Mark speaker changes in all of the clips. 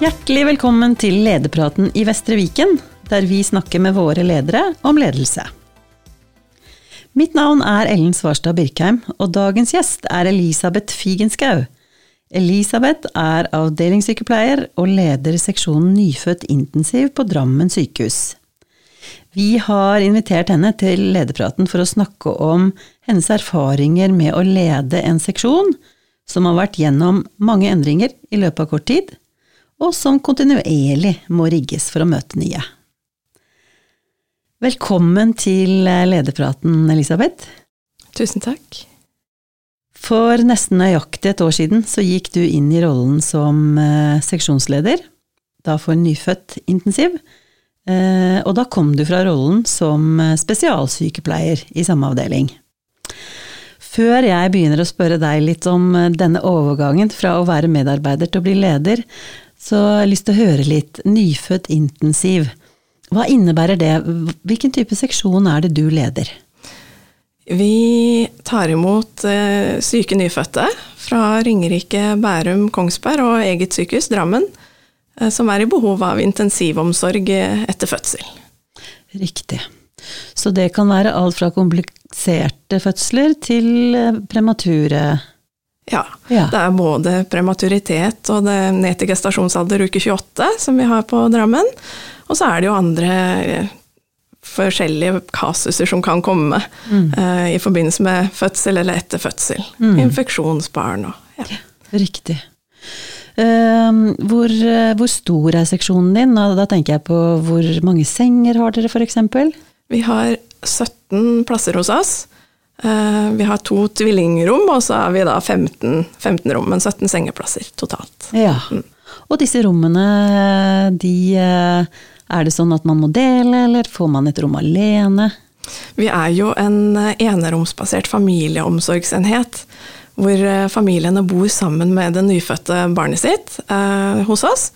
Speaker 1: Hjertelig velkommen til Lederpraten i Vestre Viken, der vi snakker med våre ledere om ledelse. Mitt navn er Ellen Svarstad Birkheim, og dagens gjest er Elisabeth Figenschou. Elisabeth er avdelingssykepleier og leder seksjonen nyfødt intensiv på Drammen sykehus. Vi har invitert henne til lederpraten for å snakke om hennes erfaringer med å lede en seksjon som har vært gjennom mange endringer i løpet av kort tid, og som kontinuerlig må rigges for å møte nye. Velkommen til lederpraten, Elisabeth.
Speaker 2: Tusen takk.
Speaker 1: For nesten nøyaktig et år siden så gikk du inn i rollen som eh, seksjonsleder, da for nyfødt intensiv. Eh, og da kom du fra rollen som eh, spesialsykepleier i samme avdeling. Før jeg begynner å spørre deg litt om denne overgangen fra å være medarbeider til å bli leder, så jeg har lyst til å høre litt nyfødt intensiv. Hva innebærer det? Hvilken type seksjon er det du leder?
Speaker 2: Vi tar imot eh, syke nyfødte fra Ringerike, Bærum, Kongsberg og eget sykehus, Drammen, eh, som er i behov av intensivomsorg eh, etter fødsel.
Speaker 1: Riktig. Så det kan være alt fra kompliserte fødsler til premature
Speaker 2: ja, ja. Det er både prematuritet og det ned til gestasjonsalder uke 28 som vi har på Drammen. Og så er det jo andre eh, forskjellige kasuser som kan komme mm. uh, i forbindelse med fødsel eller etter fødsel. Mm. Infeksjonsbarn og ja.
Speaker 1: Riktig. Uh, hvor, hvor, stor er seksjonen din? Da tenker jeg på hvor mange senger har dere f.eks.?
Speaker 2: Vi har 17 plasser hos oss. Eh, vi har to tvillingrom, og så er vi da 15, 15 rom, men 17 sengeplasser totalt.
Speaker 1: Ja. Mm. Og disse rommene, de eh, Er det sånn at man må dele, eller får man et rom alene?
Speaker 2: Vi er jo en eh, eneromsbasert familieomsorgsenhet. Hvor familiene bor sammen med det nyfødte barnet sitt eh, hos oss.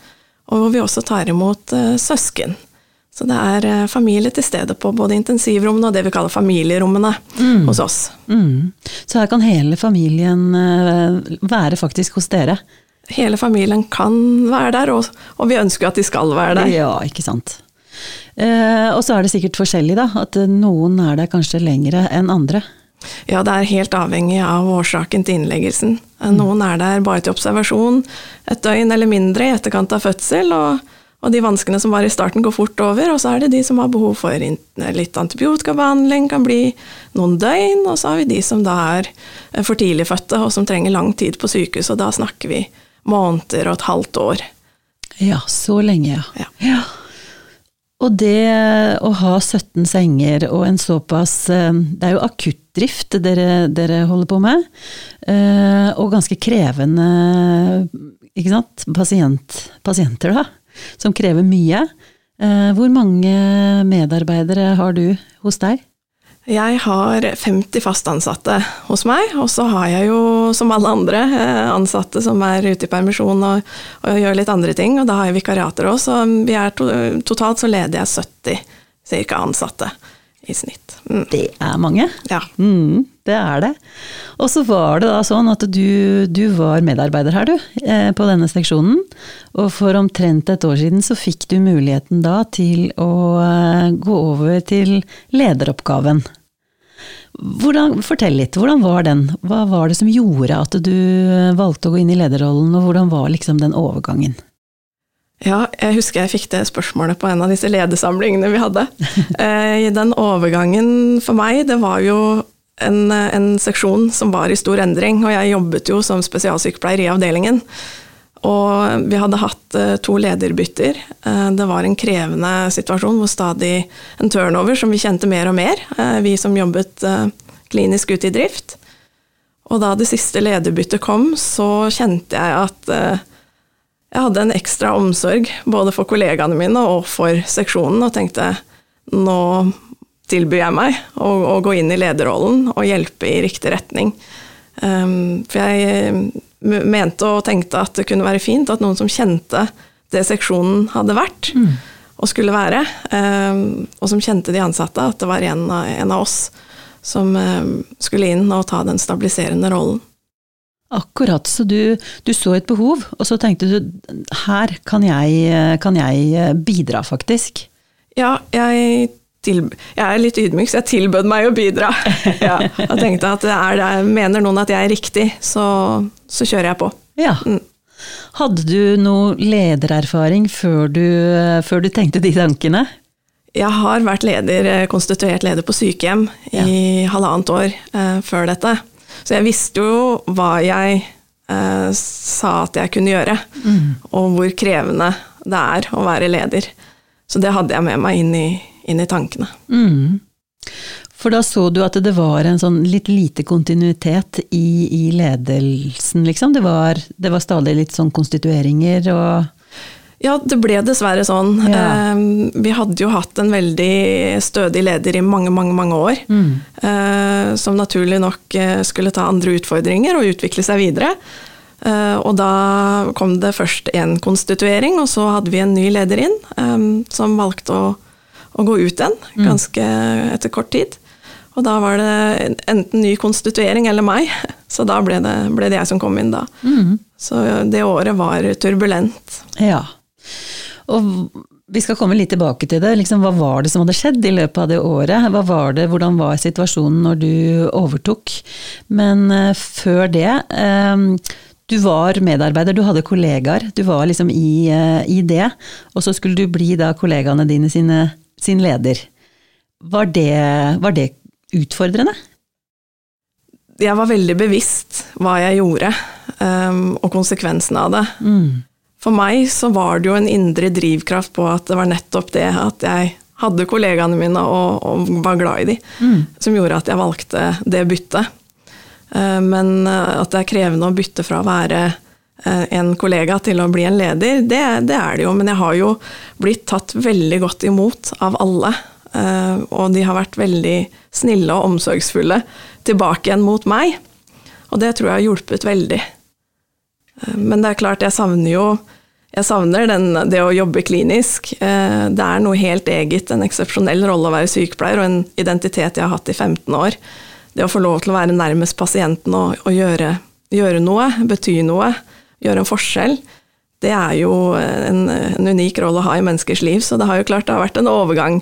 Speaker 2: Og hvor vi også tar imot eh, søsken. Så det er eh, familie til stede på både intensivrommene og det vi kaller familierommene mm. hos oss.
Speaker 1: Mm. Så her kan hele familien eh, være faktisk hos dere?
Speaker 2: Hele familien kan være der, og, og vi ønsker at de skal være der.
Speaker 1: Ja, ikke sant. Eh, og så er det sikkert forskjellig, da. At noen er der kanskje lengre enn andre.
Speaker 2: Ja, det er helt avhengig av årsaken til innleggelsen. Mm. Noen er der bare til observasjon et døgn eller mindre i etterkant av fødsel. og og de vanskene som var i starten, går fort over. Og så er det de som har behov for litt antibiotikabehandling, kan bli noen døgn. Og så har vi de som da er eh, for tidlig fødte, og som trenger lang tid på sykehus. Og da snakker vi måneder og et halvt år.
Speaker 1: Ja, så lenge, ja. ja. ja. Og det å ha 17 senger og en såpass eh, Det er jo akuttdrift dere, dere holder på med. Eh, og ganske krevende ikke sant? Pasient, pasienter, da som krever mye. Eh, hvor mange medarbeidere har du hos deg?
Speaker 2: Jeg har 50 fast ansatte hos meg, og så har jeg jo som alle andre eh, ansatte som er ute i permisjon og, og gjør litt andre ting, og da har jeg vikariater òg, så to, totalt så leder jeg 70 ca. ansatte i snitt.
Speaker 1: Mm. Det er mange.
Speaker 2: Ja.
Speaker 1: Mm, det er det. Og så var det da sånn at du, du var medarbeider her, du, eh, på denne seksjonen. Og for omtrent et år siden så fikk du muligheten da til å eh, gå over til lederoppgaven. Hvordan, fortell litt, hvordan var den? Hva var det som gjorde at du valgte å gå inn i lederrollen, og hvordan var liksom den overgangen?
Speaker 2: Ja, jeg husker jeg fikk det spørsmålet på en av disse ledersamlingene vi hadde. I den overgangen for meg, det var jo en, en, seksjon som var i stor endring, og jeg jobbet jo som spesialsykepleier i avdelingen. Og vi hadde hatt eh, to lederbytter. Eh, det var en krevende situasjon hvor stadig en turnover som vi kjente mer og mer, vi som jobbet klinisk ute i drift. Og da det siste lederbyttet kom, så kjente jeg at jeg hadde en ekstra omsorg både for kollegaene mine og for seksjonen, og tenkte nå tilbyr jeg meg å, å gå inn i lederrollen og hjelpe i riktig retning. Um, for jeg mente og tenkte at det kunne være fint at noen som kjente det seksjonen hadde vært mm. og skulle være, um, og som kjente de ansatte, at det var en av, en av oss som um, skulle inn og ta den stabiliserende rollen.
Speaker 1: Akkurat. Så du, du, så et behov, og så tenkte du her kan jeg, kan jeg bidra, faktisk.
Speaker 2: Ja, jeg, til, jeg, er litt ydmyk, så jeg tilbød meg å bidra. Ja, jeg tenkte at er det, mener noen at jeg er riktig, så, så kjører jeg på.
Speaker 1: Ja. Mm. Hadde du noe ledererfaring før du, før du tenkte de tankene?
Speaker 2: Jeg har vært leder, konstituert leder på sykehjem ja. i halvannet år eh, før dette. Så jeg visste jo hva jeg eh, sa at jeg kunne gjøre, mm. og hvor krevende det er å være leder. Så det hadde jeg med meg inn i, inn i tankene. Mm.
Speaker 1: For da så du at det var en sånn litt lite kontinuitet i, i ledelsen, liksom? Det var, det var, stadig litt sånn konstitueringer og
Speaker 2: ja, det ble dessverre sånn. Ja. Ehm, vi hadde jo hatt en veldig stødig leder i mange, mange mange år. Mm. Eh, som naturlig nok eh, skulle ta andre utfordringer og utvikle seg videre. Eh, og da kom det først en konstituering, og så hadde vi en ny leder inn, ehm, som valgte å, å gå ut igjen mm. ganske etter kort tid. Og da var det enten ny konstituering eller meg, så da ble det, ble det jeg som kom inn da. Mm. Så det året var turbulent.
Speaker 1: Ja. Og vi skal komme litt tilbake til det. Liksom, hva var det som hadde skjedd i løpet av det året? Hva var det, hvordan var situasjonen når du overtok? Men uh, før det um, du var medarbeider, du hadde kollegaer. Du var liksom i, uh, i det. Og så skulle du bli da kollegaene dine sine, sin leder. Var det, var det utfordrende?
Speaker 2: Jeg var veldig bevisst hva jeg gjorde, um, og konsekvensene av det. Mm. For meg så var det jo en indre drivkraft på at det var nettopp det at jeg hadde kollegaene mine og, og var glad i dem, mm. som gjorde at jeg valgte det byttet. Eh, men eh, at det er krevende å bytte fra å være eh, en kollega til å bli en leder, det, det er det jo. Men jeg har jo blitt tatt veldig godt imot av alle. Og de har vært veldig snille og omsorgsfulle tilbake igjen mot meg. Og det tror jeg har hjulpet veldig. Men det er klart, jeg savner jo jeg savner den, det å jobbe klinisk. Eh, det er noe helt eget, en eksepsjonell rolle å være sykepleier, og en identitet jeg har hatt i 15 år. Det å få lov til å være nærmest pasienten og, og gjøre, gjøre, noe, bety noe, gjøre en forskjell, det er jo en, en, unik rolle å ha i menneskers liv. Så det har jo klart det har vært en overgang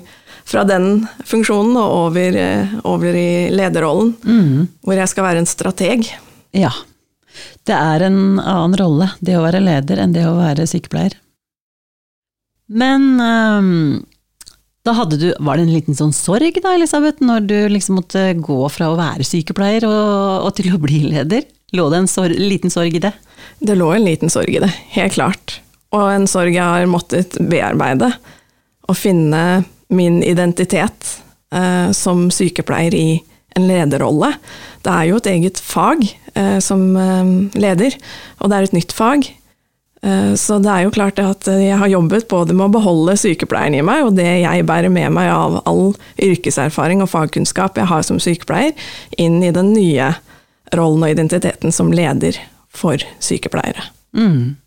Speaker 2: fra den funksjonen og over, eh, over i lederrollen, mm. hvor jeg skal være en strateg.
Speaker 1: Ja, det er en annen rolle, det å være leder, enn det å være sykepleier. Men um, da hadde du Var det en liten sånn sorg da, Elisabeth, når du liksom måtte gå fra å være sykepleier og, og til å bli leder? Lå det en sorg, liten sorg i det?
Speaker 2: Det lå en liten sorg i det, helt klart. Og en sorg jeg har måttet bearbeide. Å finne min identitet eh, som sykepleier i en lederrolle. Det er jo et eget fag eh, som eh, leder, og det er et nytt fag. Eh, så det er jo klart at jeg har jobbet både med å beholde sykepleieren i meg, og det jeg bærer med meg av all yrkeserfaring og fagkunnskap jeg har som sykepleier, inn i den nye rollen og identiteten som leder for sykepleiere. Mm.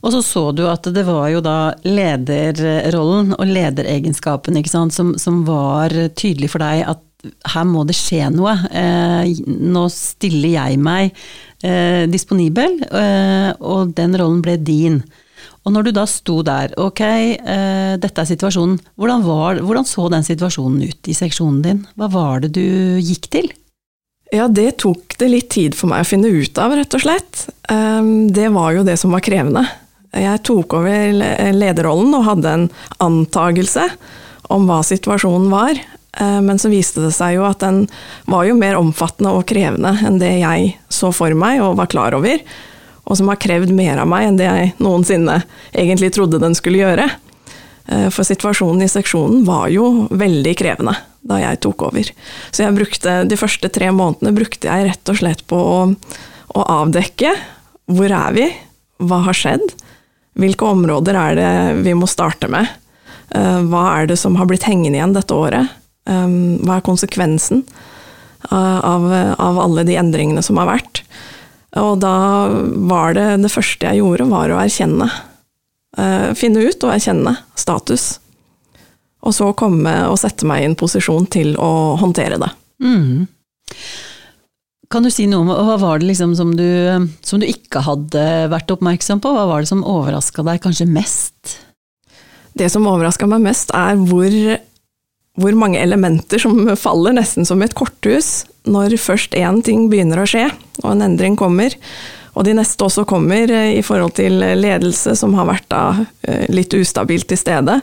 Speaker 1: Og så så du at det var jo da lederrollen og lederegenskapen som, som var tydelig for deg at her må det skje noe. Eh, nå stiller jeg meg eh, disponibel, eh, og den rollen ble din. Og når du da sto der, ok, dette er situasjonen, hvordan, var, hvordan så den situasjonen ut i seksjonen din? Hva var det du gikk til?
Speaker 2: Ja, det tok det litt tid for meg å finne ut av, rett og slett. Det var jo det som var krevende. Jeg tok over lederrollen og hadde en antagelse om hva situasjonen var. Eh, men så viste det seg jo at den var jo mer omfattende og krevende enn det jeg så for meg og var klar over, og som har krevd mer av meg enn det jeg noensinne egentlig trodde den skulle gjøre. Eh, for situasjonen i seksjonen var jo veldig krevende da jeg tok over. Så jeg brukte, de første tre månedene brukte jeg rett og slett på å, å avdekke hvor er vi, hva har skjedd, hvilke områder er det vi må starte med, eh, hva er det som har blitt hengende igjen dette året, hva er konsekvensen av, av, alle de endringene som har vært? Og da var det det første jeg gjorde, var å erkjenne. Uh, finne ut og erkjenne status. Og så komme og sette meg i en posisjon til å håndtere det. Mm.
Speaker 1: Kan du si noe om hva var det liksom som du, som du ikke hadde vært oppmerksom på? Hva var det som overraska deg kanskje mest?
Speaker 2: Det som overraska meg mest, er hvor, hvor, mange elementer som faller nesten som et korthus når først én ting begynner å skje, og en endring kommer. Og de neste også kommer eh, i forhold til ledelse, som har vært da eh, litt ustabilt til stede.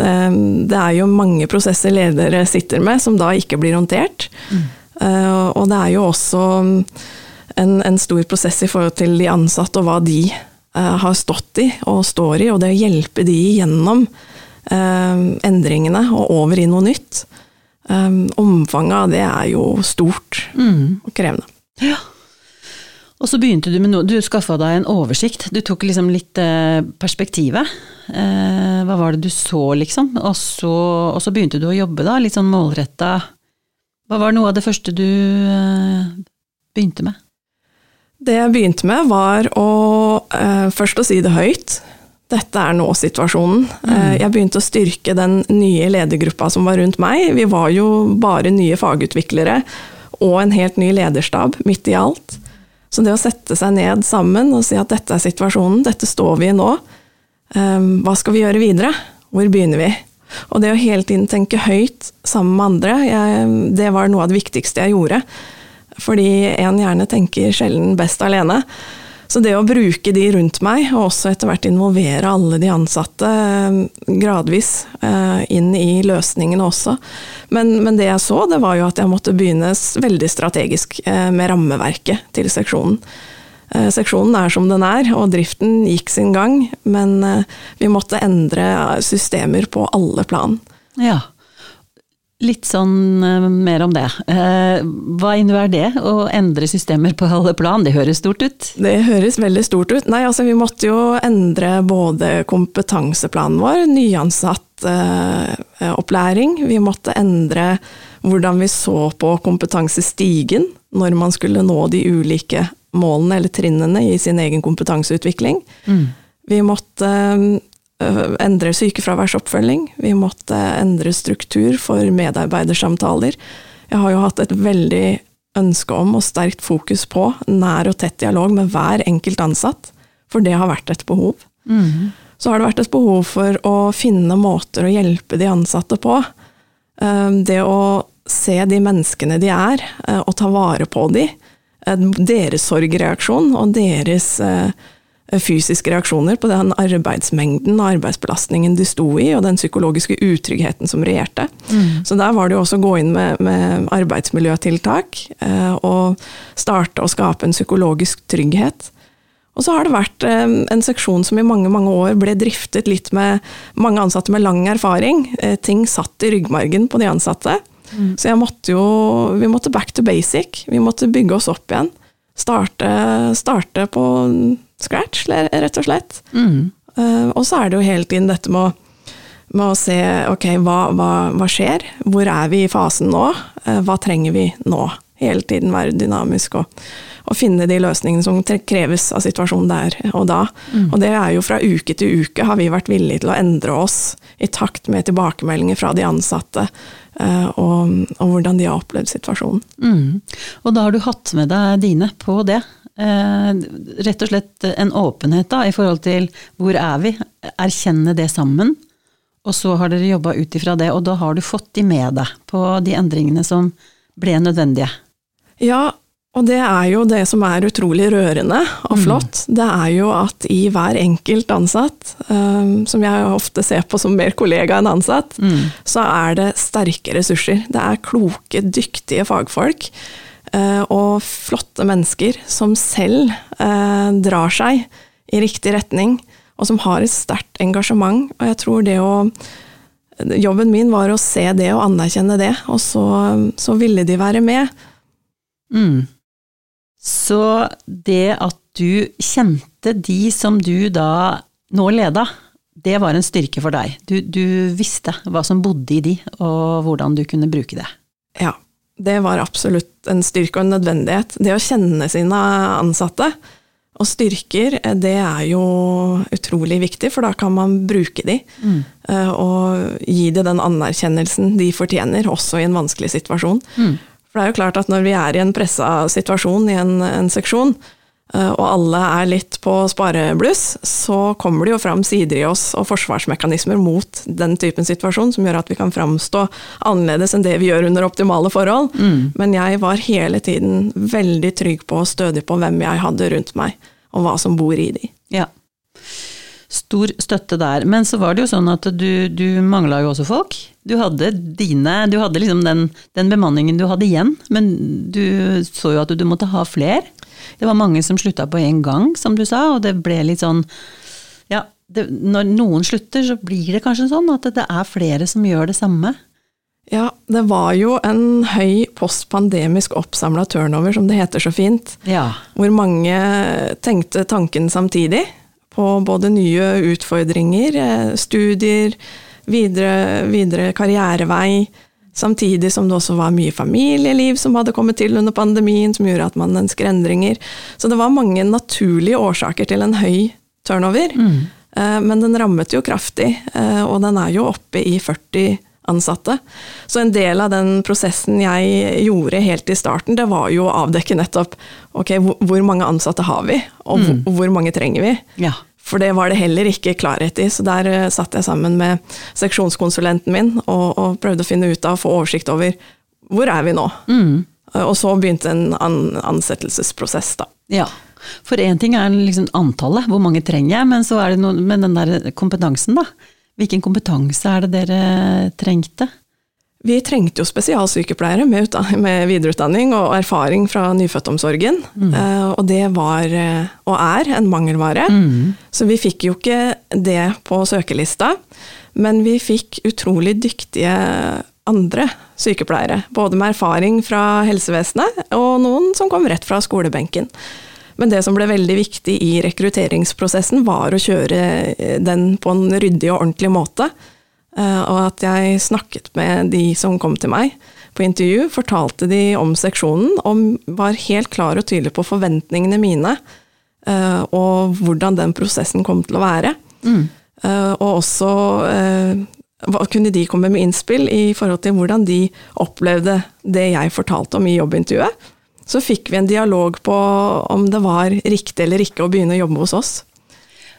Speaker 2: Eh, det er jo mange prosesser ledere sitter med som da ikke blir håndtert. Mm. Og det er jo også en, en, stor prosess i forhold til de ansatte og hva de har stått i og står i, og det å hjelpe de gjennom endringene og over i noe nytt. Omfanget av det er jo stort mm. og krevende.
Speaker 1: Ja. Og så begynte du med noe, du skaffa deg en oversikt, du tok liksom litt eh, perspektivet. Eh, hva var det du så, liksom? Og så, og så, begynte du å jobbe, da, litt sånn målretta. Hva var noe av det første du eh, begynte med?
Speaker 2: Det jeg begynte med, var å eh, først å si det høyt. Dette er nå situasjonen. Mm. Eh, jeg begynte å styrke den nye ledergruppa som var rundt meg. Vi var jo bare nye fagutviklere og en helt ny lederstab midt i alt. Så det å sette seg ned sammen og si at dette er situasjonen, dette står vi i nå, ehm, hva skal vi gjøre videre? Hvor begynner vi? Og det å hele tiden tenke høyt sammen med andre, jeg, det var noe av det viktigste jeg gjorde. Fordi en gjerne tenker sjelden best alene. Så det å bruke de rundt meg, og også etter hvert involvere alle de ansatte eh, gradvis eh, inn i løsningene også. Men, men, det jeg så, det var jo at jeg måtte begynne veldig strategisk eh, med rammeverket til seksjonen. Seksjonen er som den er, og driften gikk sin gang, men vi måtte endre systemer på alle plan.
Speaker 1: Ja, Litt sånn uh, mer om det. Uh, hva innebærer det, å endre systemer på alle plan? Det høres stort ut?
Speaker 2: Det høres veldig stort ut. Nei, altså vi måtte jo endre både kompetanseplanen vår, nyansatt uh, opplæring. Vi måtte endre hvordan vi så på kompetansestigen når man skulle nå de ulike målene eller trinnene i sin egen kompetanseutvikling. Mm. Vi måtte endre sykefraværsoppfølging. Vi måtte endre struktur for medarbeidersamtaler. Jeg har jo hatt et veldig ønske om og sterkt fokus på nær og tett dialog med hver enkelt ansatt, for det har vært et behov. Mm. Så har det vært et behov for å finne måter å hjelpe de ansatte på. Det å se de menneskene de er, og ta vare på de. Deres sorgreaksjon og deres Eh, fysiske reaksjoner på den arbeidsmengden og arbeidsbelastningen de sto i, og den psykologiske utryggheten som regjerte. Mm. Så der var det jo også å gå inn med, med arbeidsmiljøtiltak, eh, og starte å skape en psykologisk trygghet. Og så har det vært eh, en seksjon som i mange mange år ble driftet litt med mange ansatte med lang erfaring. Eh, ting satt i ryggmargen på de ansatte. Mm. Så måtte jo, vi måtte back to basic. Vi måtte bygge oss opp igjen. Starte, starte på scratch, rett og slett. Mm. Uh, og så er det jo hele tiden dette med å, med å se ok, hva, hva, hva, skjer? Hvor er vi i fasen nå? Uh, hva trenger vi nå? Hele tiden være dynamisk og, og, finne de løsningene som kreves av situasjonen der og da. Mm. Og det er jo fra uke til uke har vi vært villige til å endre oss i takt med tilbakemeldinger fra de ansatte. Og, og, hvordan de har opplevd situasjonen.
Speaker 1: Mm. Og da har du hatt med deg dine på det? Eh, rett og slett en åpenhet da, i forhold til hvor er vi, erkjenne det sammen. Og så har dere jobba ut ifra det, og da har du fått de med deg på de endringene som ble nødvendige.
Speaker 2: Ja, og det er jo det som er utrolig rørende og mm. flott. Mm. Det er jo at i hver enkelt ansatt, um, som jeg ofte ser på som mer kollega enn ansatt, mm. så er det sterke ressurser. Det er kloke, dyktige fagfolk Eh, og flotte mennesker som selv eh, drar seg i riktig retning, og som har et sterkt engasjement. Og jeg tror det å Jobben min var å se det og anerkjenne det, og så, så ville de være med.
Speaker 1: Mm. Så det at du kjente de som du da nå leda, det var en styrke for deg. Du, du visste hva som bodde i de, og hvordan du kunne bruke det.
Speaker 2: Ja det var absolutt en styrke og en nødvendighet. Det å kjenne sine ansatte og styrker, det er jo utrolig viktig, for da kan man bruke de. Mm. Eh, og gi de den anerkjennelsen de fortjener, også i en vanskelig situasjon. Mm. For det er jo klart at når vi er i en pressa situasjon i en, en seksjon, eh, og alle er litt på sparebluss, så kommer det jo fram sider i oss og forsvarsmekanismer mot den typen situasjon som gjør at vi kan framstå annerledes enn det vi gjør under optimale forhold.
Speaker 1: Mm.
Speaker 2: Men jeg var hele tiden veldig trygg på og stødig på hvem jeg hadde rundt meg, og hva som bor i de.
Speaker 1: Ja. Stor støtte der. Men så var det jo sånn at du, du mangla jo også folk. Du hadde dine Du hadde liksom den, den bemanningen du hadde igjen, men du så jo at du, du måtte ha fler. Det var mange som slutta på en gang, som du sa, og det ble litt sånn Ja, det, når noen slutter, så blir det kanskje sånn at det er flere som gjør det samme.
Speaker 2: Ja, det var jo en høy postpandemisk oppsamla turnover, som det heter så fint.
Speaker 1: Ja.
Speaker 2: Hvor mange tenkte tanken samtidig på både nye utfordringer, eh, studier, videre, videre karrierevei, samtidig som det også var mye familieliv som hadde kommet til under pandemien, som gjorde at man ønsker endringer. Så det var mange naturlige årsaker til en høy turnover. Mm. Men den rammet jo kraftig, eh, og den er jo oppe i 40 ansatte. Så en del av den prosessen jeg gjorde helt i starten, det var jo å avdekke nettopp ok, hvor- mange ansatte har vi, og hvor, hvor mange trenger vi.
Speaker 1: Ja.
Speaker 2: For det var det heller ikke klarhet i, så der eh, satt jeg sammen med seksjonskonsulenten min og, og prøvde å finne ut av, få oversikt over hvor er vi nå.
Speaker 1: Mm.
Speaker 2: Eh, Og så begynte en an ansettelsesprosess, da.
Speaker 1: ja. For én ting er liksom antallet, hvor mange trenger jeg, men så er det noe med den der kompetansen, da. Hvilken kompetanse er det dere trengte?
Speaker 2: Vi trengte jo spesialsykepleiere med, med videreutdanning og erfaring fra nyfødtomsorgen. Eh, og det var, eh, og er, en mangelvare. Så vi fikk jo ikke det på søkelista, men vi fikk utrolig dyktige andre sykepleiere. Både med erfaring fra helsevesenet, og noen som kom rett fra skolebenken. Men det som ble veldig viktig i rekrutteringsprosessen, var å kjøre eh, den på en ryddig og ordentlig måte. Eh, Og at jeg snakket med de som kom til meg på intervju, fortalte de om seksjonen, og var helt klar og tydelig på forventningene mine, eh, og hvordan den prosessen kom til å være. Mm. Og også eh, kunne de komme med innspill i forhold til hvordan de opplevde det jeg fortalte om i jobbintervjuet. Så fikk vi en dialog på om det var riktig eller ikke å begynne å jobbe hos oss.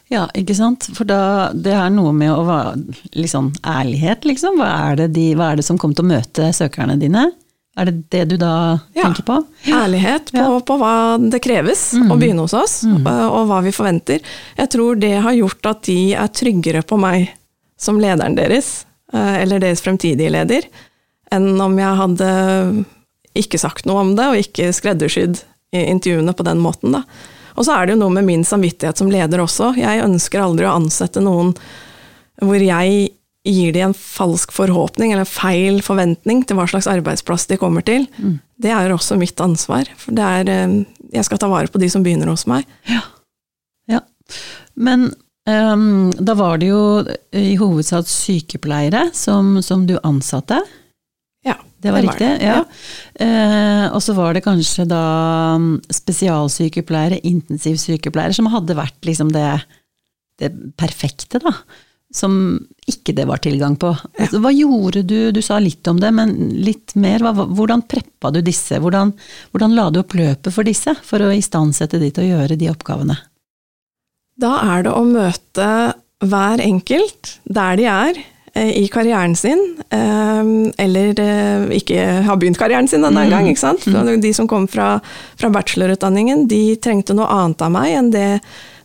Speaker 1: Ja, ikke sant. For da, det er noe med å være sånn ærlighet, liksom. Hva er, det de, hva er det som kommer til å møte søkerne dine? Er det det du da
Speaker 2: Ja.
Speaker 1: tenker på?
Speaker 2: Ærlighet på,
Speaker 1: Ja. Mm.
Speaker 2: på hva det kreves å begynne hos oss, og, og hva vi forventer. Jeg tror det har gjort at de er tryggere på meg som lederen deres, eh, eller deres fremtidige leder, enn om jeg hadde ikke sagt noe om det, og ikke skreddersydd intervjuene på den måten. Da. Og så er det jo noe med min samvittighet som leder også. Jeg ønsker aldri å ansette noen hvor jeg gir de en falsk forhåpning eller feil forventning til hva slags arbeidsplass de kommer til. Det er også mitt ansvar. For det er, eh, jeg skal ta vare på de som begynner hos meg.
Speaker 1: Ja. Men um, da var det jo i hovedsak sykepleiere som, som du ansatte. Det var
Speaker 2: det var
Speaker 1: riktig?
Speaker 2: det,
Speaker 1: Ja. Eh, og så var det kanskje da mm, spesialsykepleiere, intensivsykepleiere, som hadde vært liksom det, det perfekte, da. Som ikke det var tilgang på. Altså, hva gjorde du, du sa litt om det, men litt mer. Hva, hvordan preppa du disse? Hvordan, hvordan la du opp løpet for disse, for å istandsette de til å gjøre de oppgavene?
Speaker 2: Da er det å møte hver enkelt der de er i karrieren sin, eh, eller eh, ikke har begynt karrieren sin denne mm. gang. ikke sant? De som kom fra, fra bachelorutdanningen, de trengte noe annet av meg enn det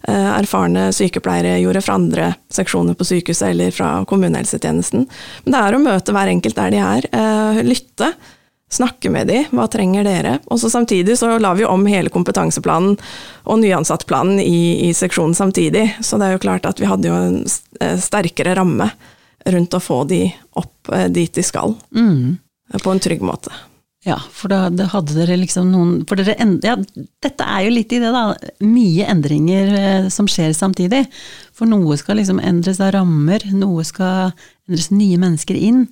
Speaker 2: eh, erfarne sykepleiere gjorde fra andre seksjoner på sykehuset eller fra kommunehelsetjenesten. Men det er å møte hver enkelt der de er, eh, lytte. Snakke med de, hva trenger dere? Og så samtidig så la vi om hele kompetanseplanen og nyansattplanen i, i seksjonen samtidig. Så det er jo klart at vi hadde jo en eh, sterkere ramme rundt å få de opp eh, dit de skal,
Speaker 1: Mm.
Speaker 2: eh, på en trygg måte.
Speaker 1: Ja, for da, da hadde dere liksom noen For dere end, ja, dette er jo litt i det, da. Mye endringer eh, som skjer samtidig. For noe skal liksom endres av rammer, noe skal endres nye mennesker inn.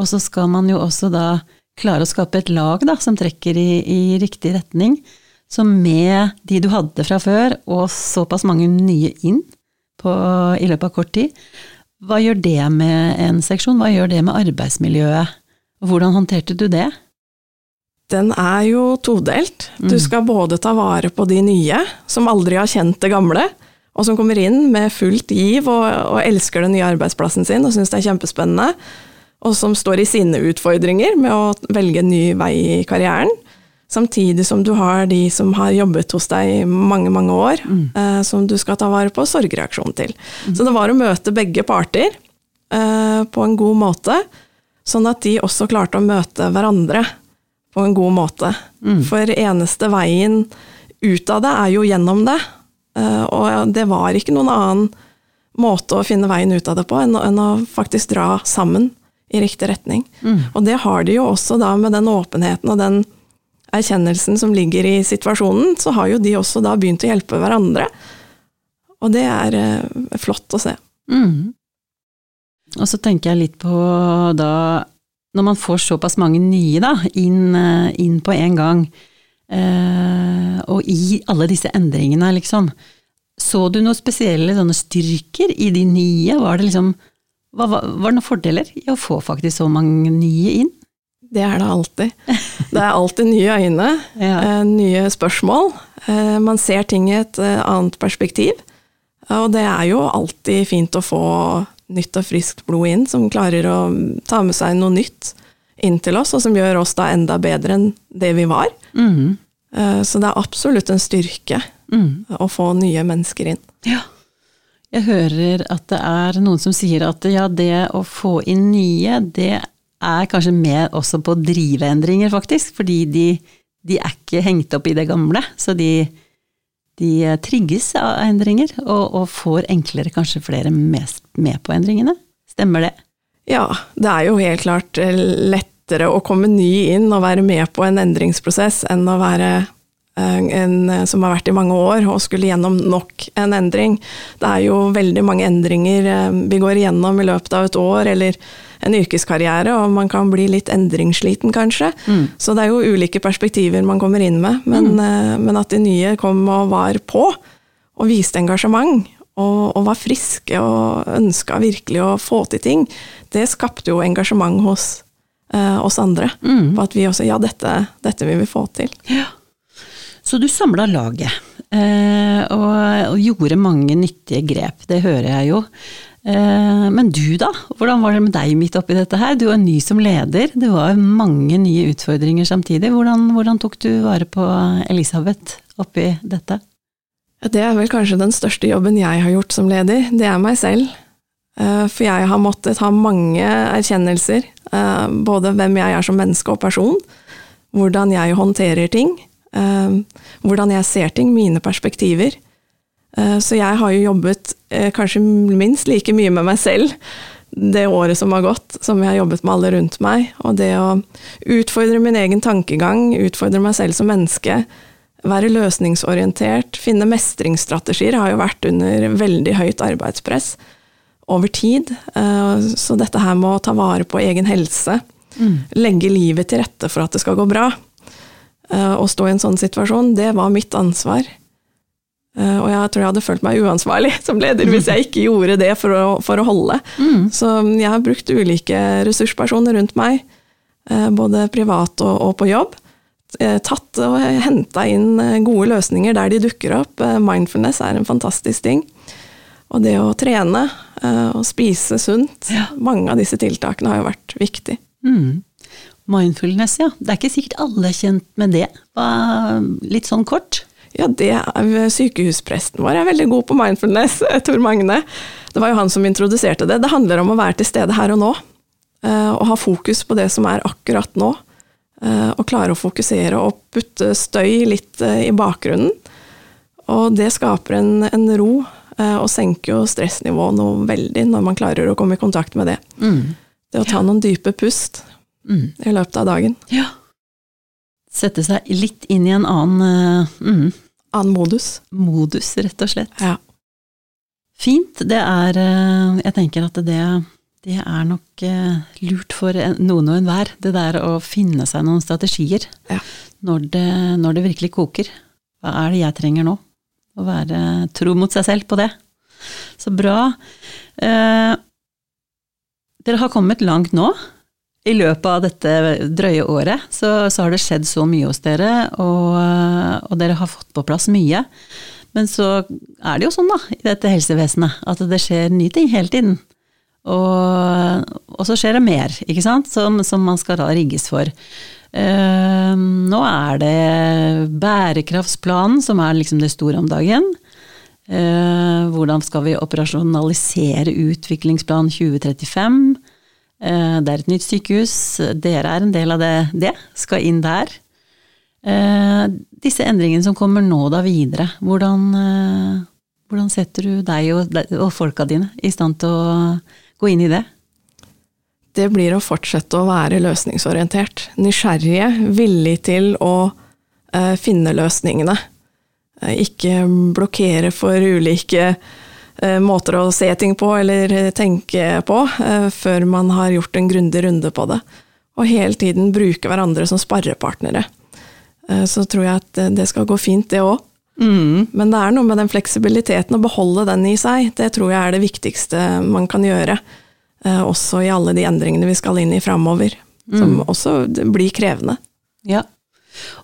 Speaker 1: Og så skal man jo også da klare å skape et lag da, som trekker i, i riktig retning. Så med de du hadde fra før, og såpass mange nye inn på, i løpet av kort tid, hva gjør det med en seksjon? Hva gjør det med arbeidsmiljøet? Hvordan håndterte du det?
Speaker 2: Den er jo todelt. Du skal både ta vare på de nye, som aldri har kjent det gamle, og som kommer inn med fullt giv og, og elsker den nye arbeidsplassen sin og syns det er kjempespennende, og som står i sine utfordringer med å velge en ny vei i karrieren. Samtidig som du har de som har jobbet hos deg i mange, mange år, eh, som du skal ta vare på sorgreaksjonen til. Så det var å møte begge parter eh, på en god måte, sånn at de også klarte å møte hverandre på en god måte. For eneste veien ut av det er jo gjennom det. Eh, og det var ikke noen annen måte å finne veien ut av det på enn, å- enn å faktisk dra sammen i riktig retning. Og det har de jo også da med den åpenheten og den erkjennelsen som ligger i situasjonen, så har jo de også da begynt å hjelpe hverandre. Og det er eh, flott å se.
Speaker 1: Mm. Og så tenker jeg litt på da Når man får såpass mange nye da, inn, eh, inn på en gang, eh, og i alle disse endringene, liksom. Så du noen spesielle sånne styrker i de nye? Var det liksom var var det noen fordeler i å få faktisk så mange nye inn?
Speaker 2: Det er det alltid. Det er alltid nye øyne,
Speaker 1: Ja.
Speaker 2: eh, nye spørsmål. Eh, man ser ting i et eh, annet perspektiv. Og det er jo alltid fint å få nytt og friskt blod inn, som klarer å ta med seg noe nytt inn til oss, og som gjør oss da enda bedre enn det vi var. Eh, Så det er absolutt en styrke
Speaker 1: mm.
Speaker 2: å få nye mennesker inn.
Speaker 1: Ja. Jeg hører at det er noen som sier at ja, det å få inn nye, det er kanskje med også på å drive endringer, faktisk. Fordi de, de er ikke hengt opp i det gamle. Så de, de trigges av endringer, og, og får enklere kanskje flere med, med på endringene. Stemmer det?
Speaker 2: Ja, det er jo helt klart eh, lettere å komme ny inn og være med på en endringsprosess enn å være eh, en eh, som har vært i mange år og skulle gjennom nok en endring. Det er jo veldig mange endringer vi går igjennom i løpet av et år, eller en yrkeskarriere, og man kan bli litt endringssliten kanskje. Så det er jo ulike perspektiver man kommer inn med, men, mm. men at de nye kom og var på, og viste engasjement, og, og var friske og ønska virkelig å få til ting, det skapte jo engasjement hos eh, oss andre. På at vi også Ja, dette, dette vil vi få til.
Speaker 1: Ja. Så du samla laget, eh, og, og gjorde mange nyttige grep, det hører jeg jo. Eh, men du da, hvordan var det med deg midt oppi dette her? Du er ny som leder, det var mange nye utfordringer samtidig. Hvordan, hvordan tok du vare på Elisabeth oppi dette?
Speaker 2: Det er vel kanskje den største jobben jeg har gjort som leder. Det er meg selv. Eh, For jeg har måttet ha mange erkjennelser. eh, Både hvem jeg er som menneske og person, hvordan jeg håndterer ting, hvordan jeg ser ting, mine perspektiver. Eh, Så jeg har jo jobbet eh, kanskje minst like mye med meg selv det året som har gått, som jeg har jobbet med alle rundt meg. Og det å utfordre min egen tankegang, utfordre meg selv som menneske, være løsningsorientert, finne mestringsstrategier, har jo vært under veldig høyt arbeidspress over tid. Eh, Så dette her med å ta vare på egen helse, legge livet til rette for at det skal gå bra, å stå i en sånn situasjon, det var mitt ansvar. Eh, Og jeg tror jeg hadde følt meg uansvarlig som leder hvis jeg ikke gjorde det for å, for å holde. Så jeg har brukt ulike ressurspersoner rundt meg, eh, både privat og, og på jobb. Eh, Tatt og henta inn gode løsninger der de dukker opp. Mindfulness er en fantastisk ting. Og det å trene og spise sunt,
Speaker 1: Ja.
Speaker 2: mange av disse tiltakene har jo vært viktig.
Speaker 1: Mm. Mindfulness, ja. Det er ikke sikkert alle er kjent med det. Litt sånn kort?
Speaker 2: Ja, det sykehuspresten vår er veldig god på mindfulness, Tor Magne. Det var jo han som introduserte det. Det handler om å være til stede her og nå. eh, Og ha fokus på det som er akkurat nå. eh, Og klare å fokusere og putte støy litt eh, i bakgrunnen. Og det skaper en, en ro, eh, og senker jo stressnivået noe veldig når man klarer å komme i kontakt med det.
Speaker 1: Mm.
Speaker 2: Det å ta noen dype pust
Speaker 1: Mm.
Speaker 2: i løpet av dagen.
Speaker 1: Ja. Sette seg litt inn i en annen eh, mm,
Speaker 2: Annen modus.
Speaker 1: modus, rett og slett.
Speaker 2: Ja.
Speaker 1: Fint. Det er eh, Jeg tenker at det, det er nok eh, lurt for noen og enhver, det der å finne seg noen strategier
Speaker 2: Ja.
Speaker 1: når, det, når det virkelig koker. Hva er det jeg trenger nå? Å være tro mot seg selv på det. Så bra. Eh, dere har kommet langt nå. I løpet av dette drøye året så, så har det skjedd så mye hos dere, og, og, dere har fått på plass mye. Men så er det jo sånn, da, i dette helsevesenet, at det skjer nye ting hele tiden. Og, og så skjer det mer, ikke sant, som, som man skal da rigges for. Uh, nå er det bærekraftsplanen som er liksom det store om dagen. Uh, hvordan skal vi operasjonalisere utviklingsplan 2035? Eh, det er et nytt sykehus, dere er en del av det, det skal inn der. Eh, disse endringene som kommer nå da videre, hvordan, eh, hvordan setter du deg og, og folka dine i stand til å gå inn i det?
Speaker 2: Det blir å fortsette å være løsningsorientert. Nysgjerrige, villig til å finne løsningene. Ikke blokkere for ulike måter å se ting på eller tenke på, eh, før man har gjort en grundig runde på det. Og hele tiden bruke hverandre som sparrepartnere. Eh, så tror jeg at det skal gå fint, det òg. Mm. Men det er noe med den fleksibiliteten, å beholde den i seg. Det tror jeg er det viktigste man kan gjøre. Også i alle de endringene vi skal inn i framover. Som mm. også blir krevende.
Speaker 1: Ja.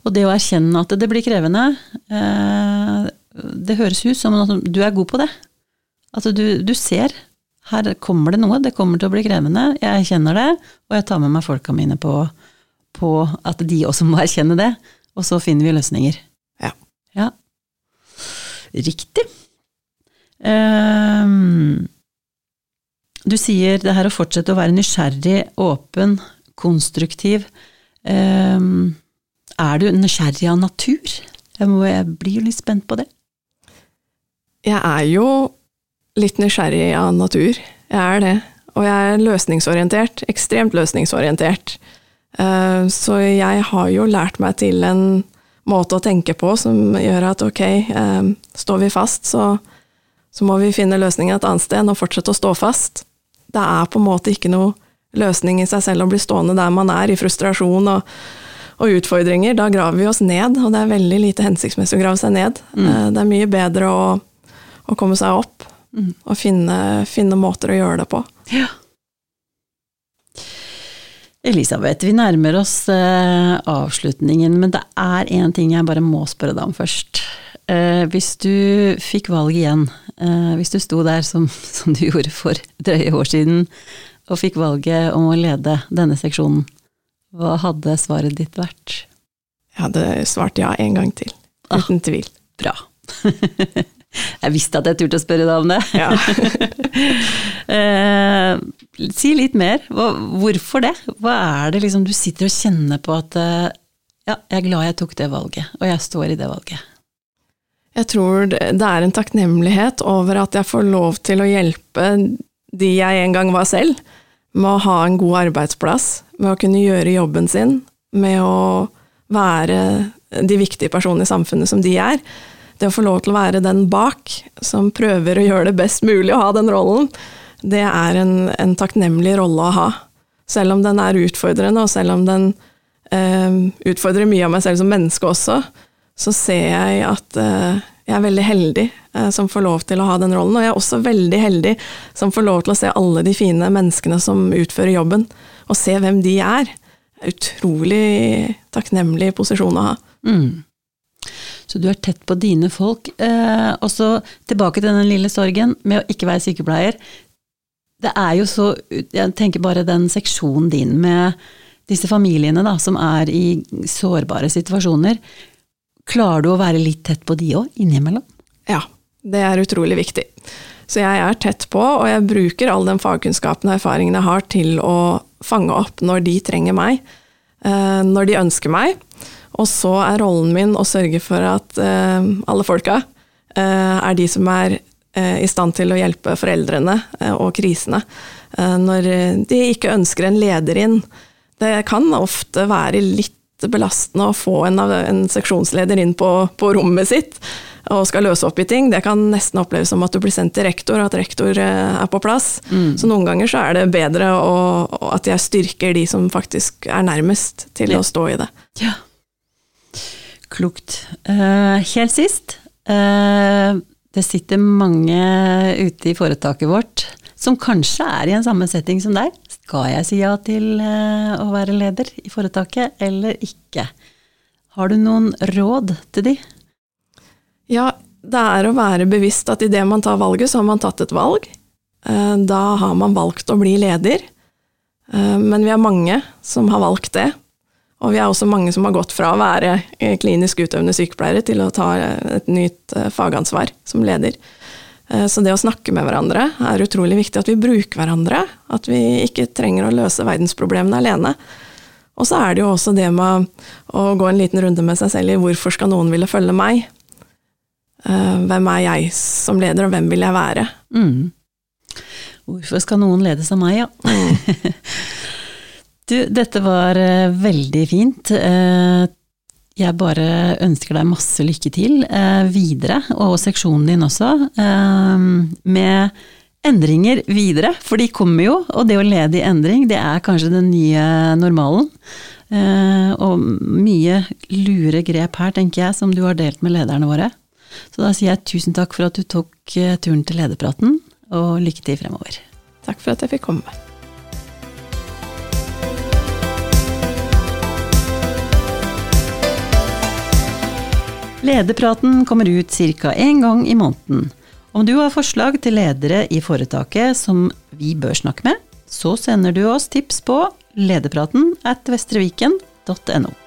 Speaker 1: Og det å erkjenne at det blir krevende, det høres ut som at du er god på det. Altså du, du, ser, her kommer det noe, det kommer til å bli krevende, jeg kjenner det, og jeg tar med meg folka mine på, på at de også må erkjenne det, og så finner vi løsninger.
Speaker 2: Ja.
Speaker 1: ja. Riktig. Um, du sier det her å fortsette å være nysgjerrig, åpen, konstruktiv. Um, er du nysgjerrig av natur? Jeg, må, jeg blir jo litt spent på det.
Speaker 2: Jeg er jo litt nysgjerrig av natur. Jeg er det. Og jeg er løsningsorientert. Ekstremt løsningsorientert. Eh, så jeg har jo lært meg til en måte å tenke på som gjør at ok, eh, står vi fast, så, så må vi finne løsninger et annet sted og fortsette å stå fast. Det er på en måte ikke noe løsning i seg selv å bli stående der man er, i frustrasjon og, og utfordringer. Da graver vi oss ned, og det er veldig lite hensiktsmessig å grave seg ned. Mm. Eh, det er mye bedre å, å komme seg opp Mm. Og finne, finne, måter å gjøre det på.
Speaker 1: Ja. Elisabeth, vi nærmer oss eh, avslutningen, men det er én ting jeg bare må spørre deg om først. Eh, hvis du fikk valg igjen, eh, hvis du sto der som, som, du gjorde for drøye år siden, og fikk valget om å lede denne seksjonen, hva hadde svaret ditt vært?
Speaker 2: Jeg hadde svart ja en gang til. Ah, uten ah, tvil.
Speaker 1: Bra. Jeg visste at jeg turte å spørre deg om det. Ja. eh, si litt mer. Hvorfor det? Hva er det liksom du sitter og kjenner på at eh, ja, jeg er glad jeg tok det valget, og jeg står i det valget?
Speaker 2: Jeg tror det er en takknemlighet over at jeg får lov til å hjelpe de jeg en gang var selv, med å ha en god arbeidsplass, med å kunne gjøre jobben sin, med å være de viktige personene i samfunnet som de er det å få lov til å være den bak, som prøver å gjøre det best mulig å ha den rollen, det er en, en takknemlig rolle å ha. Selv om den er utfordrende, og selv om den eh, utfordrer mye av meg selv som menneske også, så ser jeg at eh, jeg er veldig heldig eh, som får lov til å ha den rollen. Og jeg er også veldig heldig som får lov til å se alle de fine menneskene som utfører jobben, og se hvem de er. Utrolig takknemlig posisjon å ha. Mm.
Speaker 1: Så du er tett på dine folk. Eh, og så tilbake til den lille sorgen med å ikke være sykepleier. Det er jo så Jeg tenker bare den seksjonen din med disse familiene da, som er i sårbare situasjoner. Klarer du å være litt tett på de òg, innimellom?
Speaker 2: Ja, det er utrolig viktig. Så jeg er tett på, og jeg bruker all den fagkunnskapen og erfaringen jeg har til å fange opp når de trenger meg, eh, når de ønsker meg. Og så er rollen min å sørge for at eh, alle folka eh, er de som er eh, i stand til å hjelpe foreldrene og krisene. når de ikke ønsker en leder inn. Det kan ofte være litt belastende å få en, en seksjonsleder inn på, på, rommet sitt og skal løse opp i ting. Det kan nesten oppleves som at du blir sendt til rektor, og at rektor er på plass. Mm. Så noen ganger så er det bedre å, at jeg styrker de som faktisk er nærmest til ja. å stå i det.
Speaker 1: Ja. Klokt. Uh, helt sist, uh, det sitter mange ute i foretaket vårt som kanskje er i en samme setting som deg. Skal jeg si ja til uh, å være leder i foretaket, eller ikke? Har du noen råd til de?
Speaker 2: Ja, det er å være bevisst at idet man tar valget, så har man tatt et valg. Da har man valgt å bli leder. Men vi er mange som har valgt det. Og vi er også mange som har gått fra å være klinisk utøvende sykepleiere til å ta et nytt fagansvar som leder. Eh, så det å snakke med hverandre er utrolig viktig. At vi bruker hverandre. At vi ikke trenger å løse verdensproblemene alene. Og så er det jo også det med å gå en liten runde med seg selv i hvorfor skal noen ville følge meg? Eh, hvem er jeg som leder, og hvem vil jeg være?
Speaker 1: Mm. Hvorfor skal noen ledes av meg, ja? Du, dette var uh, veldig fint. Uh, jeg bare ønsker deg masse lykke til eh, videre, og seksjonen din også, eh, med endringer videre, for de kommer jo, og det å lede i endring, det er kanskje den nye normalen. Eh, og mye lure grep her, tenker jeg, som du har delt med lederne våre. Så da sier jeg tusen takk for at du tok eh, turen til lederpraten, og lykke til fremover.
Speaker 2: Takk for at jeg fikk komme.
Speaker 1: Lederpraten kommer ut ca. én gang i måneden. Om du har forslag til ledere i foretaket som vi bør snakke med, så sender du oss tips på lederpraten at vestreviken.no.